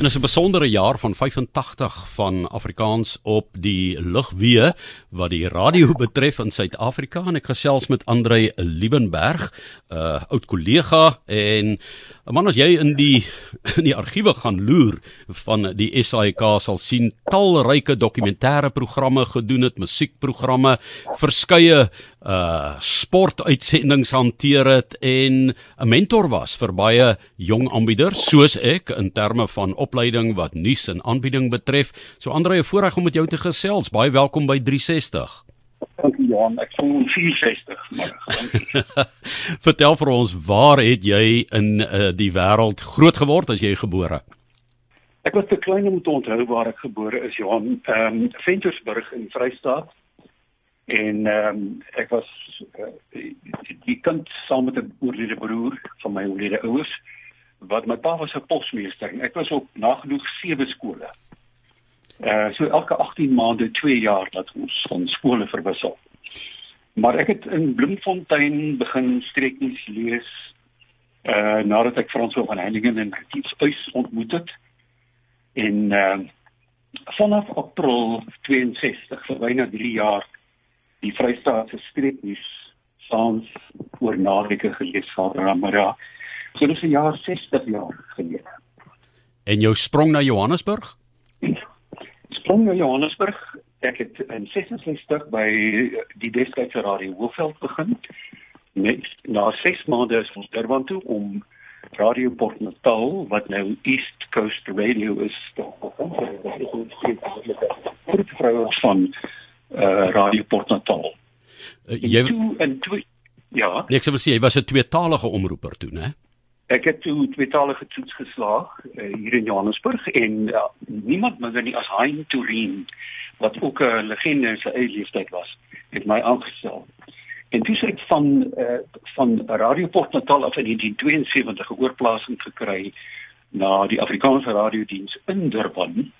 En is 'n besondere jaar van 85 van Afrikaans op die lugweë wat die radio betref in Suid-Afrika. En ek gesels met Andre Liebenberg, 'n uh, oud kollega en man as jy in die in die argiewe gaan loer van die SAIK sal sien talryke dokumentêre programme gedoen het, musiekprogramme, verskeie uh sportuitsendings hanteer het en 'n mentor was vir baie jong aanbieders soos ek in terme van opleiding wat nuus en aanbieding betref. So Andre, 'n voorreg om met jou te gesels. Baie welkom by 360. Johan, ek voel 64 maar dankie. Vertel vir ons, waar het jy in uh, die wêreld groot geword as jy gebore? Ek was te klein om te onthou waar ek gebore is Johan. Ehm um, Ventersburg in Vrystaat. En ehm um, ek was uh, die, die kind saam met 'n oorlede broer van my oorlede ouers wat my pa was 'n posmeester en ek was op nagenoeg sewe skole. Uh so elke 18 maande 2 jaar dat ons van skole verwissel. Maar ek het in Bloemfontein begin streeknuus lees uh nadat ek Frans van Heiningen en Kies Uys ontmoet het. En uh vanaf April 62 vir byna 3 jaar die Vrystaatse streeknuus saans oor naweke gelees gehad Ramara. So dis 'n jaar 60 jaar gelede. En jou sprong na Johannesburg? Sprong na Johannesburg. Ek het in 66 by die Destydse Radio Hoofveld begin. Net na 6 maande is ons Durban toe om Radio Port Natal wat nou East Coast Radio is te begin. Dit is vrou van uh, Radio Port Natal. Uh, jy toe, en toe ja. Nee, ek sê jy was 'n tweetalige omroeper toe, né? Ek het toe tweetalige toets geslaag uh, hier in Johannesburg en uh, niemand minder nie as Hein Turin wat ook 'n legende in sy eie leeftyd was, het my aangestel. En dis ek van uh, van Radio Port Natal af in 1972 'n oorplasing gekry na die Afrikaanse radiodiens in Durban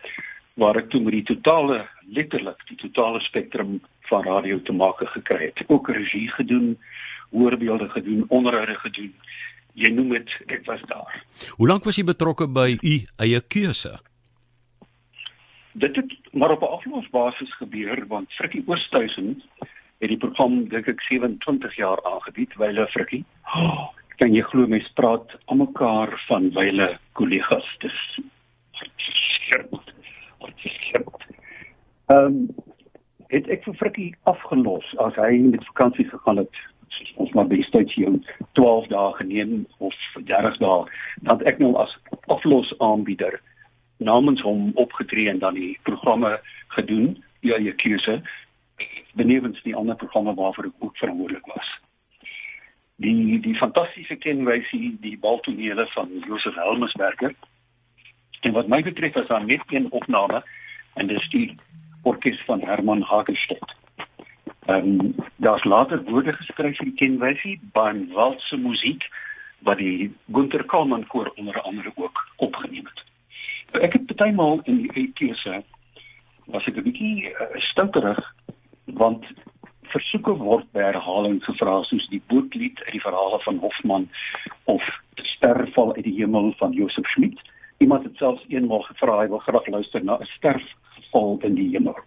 waar ek toe met die totale letterlik die totale spektrum van radio te maak gekry het. Ook regie gedoen, hoorbeelde gedoen, onderhoude gedoen. Jy noem dit, ek was daar. Hoe lank was jy betrokke by u eie keuse? Dit het maar op 'n aflosbasis gebeur want Frikkie Oosthuizen het die program dink ek 27 jaar aangebied, wyle Frikkie. Oh, kan jy glo mense praat almekaar van wyle kollegas. Dis. Ehm um, het ek vir Frikkie afgelos as hy met vakansie gegaan het ons maar bestyds jou 12 dae geneem of 30 dae dat ek nou as aflos aanbieder namens hom opgetree en dan die programme gedoen ja jy keuse benewens die ander programme waarvoor ek ook verantwoordelik was die die fantastiese kenwysie die baltonele van Josef Helmesberger en wat my betref is daar net een opname en dis die orkes van Herman Hagestedt. Ehm um, daar's later woorde geskryf die kenwysie, baie walse musiek wat die Gunter Kalman koor onder andere ook opgeneem het. Ek het partymal in die ETSe was ek 'n bietjie uh, stouterig want versoeke word by herhaling gevra soos die bootlied uit die verhale van Hofman of sterval uit die hemel van Josef Schmidt. Iemand het selfs eenmaal gevra hy wil graag luister na 'n sterf val in die hemel.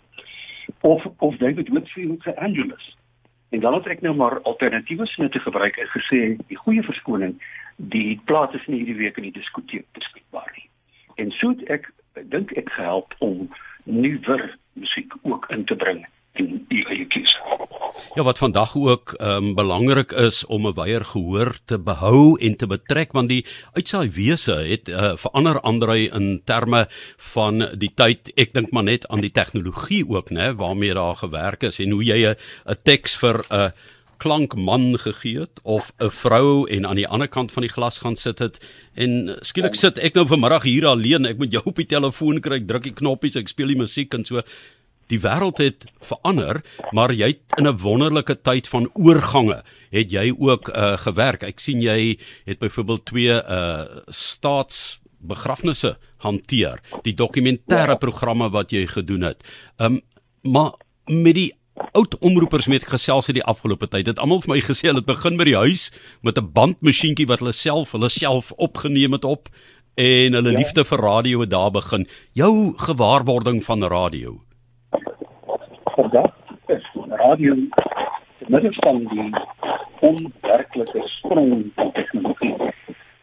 Of of David Whitfield se Angelus. En dan het ek nou maar alternatiewe snitte gebruik en gesê die goeie verskoning, die plaas is nie hierdie week in die diskoteek beskikbaar nie. En so het ek dink ek gehelp om nuwer musiek ook in te bring in die eie keuse. Ja wat vandag ook ehm um, belangrik is om 'n wyeer gehoor te behou en te betrek want die uitsaai wese het uh, verander Andrei in terme van die tyd ek dink maar net aan die tegnologie ook nê waarmee daar gewerk is en hoe jy 'n teks vir 'n uh, klankman gegee het of 'n vrou en aan die ander kant van die glas gaan sit het en skielik sit ek nou vanmiddag hier alleen ek moet jou op die telefoon kry ek druk die knoppies ek speel die musiek en so die wêreld het verander, maar jy het in 'n wonderlike tyd van oorgange het jy ook uh, gewerk. Ek sien jy het byvoorbeeld twee uh staats begrafnisse hanteer, die dokumentêre ja. programme wat jy gedoen het. Um maar met die oud omroepers met gesels het die afgelope tyd. Dit almal vir my gesê hulle het begin by die huis met 'n bandmasjienkie wat hulle self hulle self opgeneem het op en hulle ja. liefde vir radio het daar begin. Jou gewaarwording van radio. Vandag is radio middels van die onwerklike sprong van tegnologie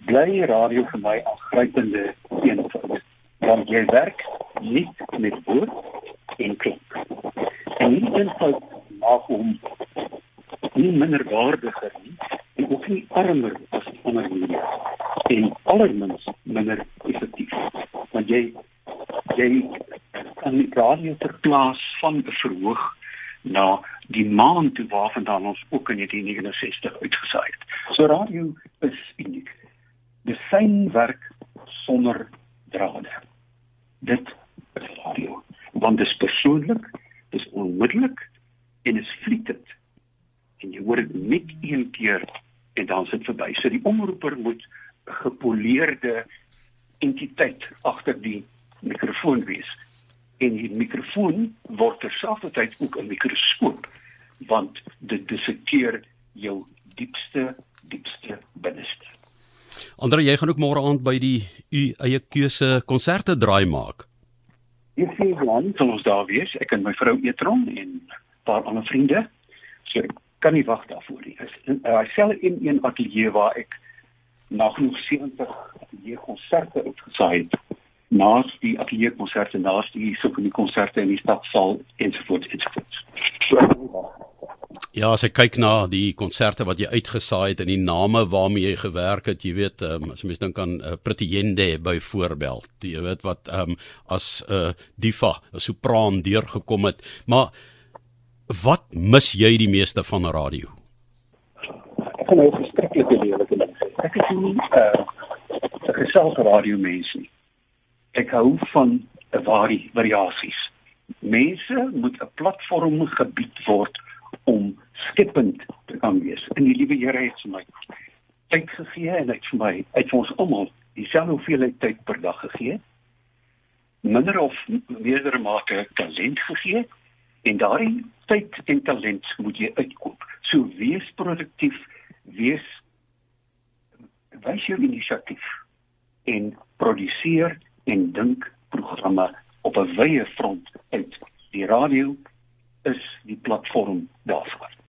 bly radio vir my aangrypende eenvoud want jy werk nie met woord en klank en nie eenvoud maak hom nie minder waardiger nie en ook nie armer as ander media en allermins minder effektief want jy jy kan die radio verplaas van 'n verhoog na die maan toe waarvandaan ons ook in 1969 uitgesaai het. So radio is uniek. Die fyn werk sonder drade. Dit is radio. Want dit is persoonlik, onmiddellik en is vlietend. En jy hoor dit net een keer en dan sit verby. So die omroeper moet 'n gepoleerde entiteit agter die mikrofoon wees en die mikrofoon word terselfdertyd ook 'n mikroskoop want dit dissekeer jou diepste diepste binneste. Andre, jy gaan ook môre aand by die u eie keuse konserte draai maak. Ek sien dan sal ons daar wees. Ek en my vrou Etron en 'n paar ander vriende. So ek kan nie wag daarvoor nie. Hy sel in een ateljee waar ek nog nog 70 ateljee konserte uitgesaai het naas die ateljee konserte, naas die simfonie konserte in die stadsaal ensovoorts ensovoorts. Ja, as ek kyk na die konserte wat jy uitgesaai het en die name waarmee jy gewerk het, jy weet, um, as mens dink aan uh, Pretty Yende byvoorbeeld, jy weet wat um, as 'n uh, diva, 'n sopraan deurgekom het, maar wat mis jy die meeste van radio? Ek kan nou verskriklike lelike ding sê. Ek is nie 'n uh, geselsradio mens nie ek hou van vari variasies. Mense moet 'n platform gebied word om skepend te kan wees. En die liewe Here het vir my tyd gegee en hy het vir my uit ons almal dieselfde hoeveelheid tyd per dag gegee. Minder of meerdere mate talent gegee en daardie tyd en talent moet jy uitkoop. So wees produktief, wees wys jou inisiatief en produseer en dink programme op 'n wye front uit. Die radio is die platform daarvoor.